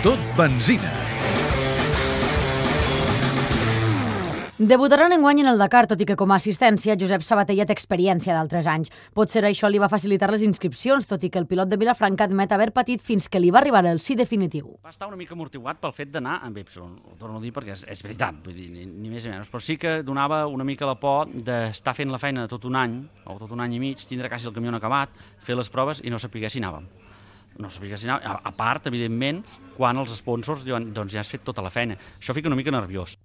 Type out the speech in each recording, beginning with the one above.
Tot benzina. Debutaran enguany en el Dakar, tot i que com a assistència Josep Sabater ja té experiència d'altres anys. Potser això li va facilitar les inscripcions, tot i que el pilot de Vilafranca admet haver patit fins que li va arribar el sí definitiu. Va estar una mica amortiguat pel fet d'anar amb Epson, ho torno a dir perquè és, és veritat, vull dir, ni, ni més ni menys, però sí que donava una mica la por d'estar fent la feina tot un any, o tot un any i mig, tindre quasi el camió acabat, fer les proves i no saber si anàvem no sabia si anava. A, a part, evidentment, quan els sponsors diuen doncs ja has fet tota la feina. Això fica una mica nerviós.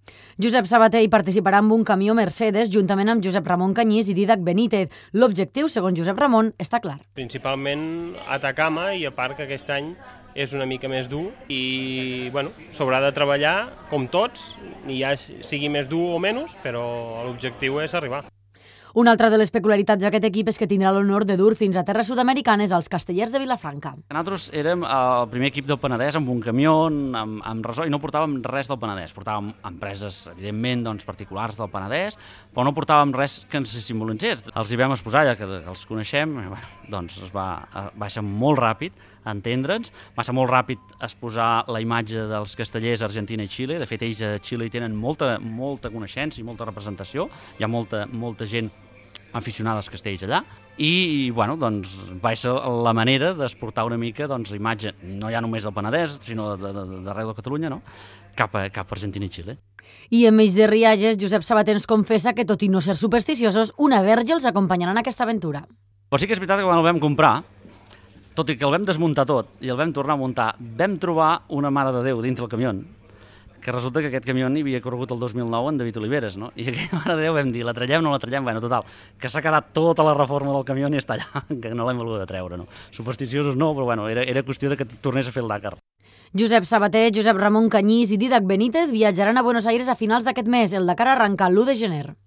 Josep Sabater hi participarà amb un camió Mercedes juntament amb Josep Ramon Canyís i Didac Benítez. L'objectiu, segons Josep Ramon, està clar. Principalment Atacama i a part que aquest any és una mica més dur i bueno, s'haurà de treballar com tots, i ja sigui més dur o menys, però l'objectiu és arribar. Una altra de les peculiaritats d'aquest equip és que tindrà l'honor de dur fins a terres sud-americanes als castellers de Vilafranca. Nosaltres érem el primer equip del Penedès amb un camió, amb, amb resol, i no portàvem res del Penedès. Portàvem empreses, evidentment, doncs, particulars del Penedès, però no portàvem res que ens simbolitzés. Els hi vam exposar, ja que els coneixem, i, bueno, doncs es va, va ser molt ràpid entendre'ns. Va ser molt ràpid exposar la imatge dels castellers Argentina i Xile. De fet, ells a Xile hi tenen molta, molta coneixença i molta representació. Hi ha molta, molta gent aficionada als castells allà i, i bueno, doncs, va ser la manera d'exportar una mica doncs, imatge, no ja només del Penedès, sinó d'arreu de, de, de Catalunya, no? cap, a, cap a Argentina i Xile. I enmig de rialles, Josep Sabater ens confessa que, tot i no ser supersticiosos, una verge els acompanyarà en aquesta aventura. Però sí que és veritat que quan el vam comprar, tot i que el vam desmuntar tot i el vam tornar a muntar, vam trobar una mare de Déu dintre el camió, que resulta que aquest camió hi havia corregut el 2009 en David Oliveres, no? I aquella mare de Déu vam dir, la trallem o no la trallem? Bueno, total, que s'ha quedat tota la reforma del camió i està allà, que no l'hem volgut treure, no? Supersticiosos no, però bueno, era, era qüestió de que tornés a fer el Dakar. Josep Sabater, Josep Ramon Canyís i Didac Benítez viatjaran a Buenos Aires a finals d'aquest mes. El Dakar arrenca l'1 de gener.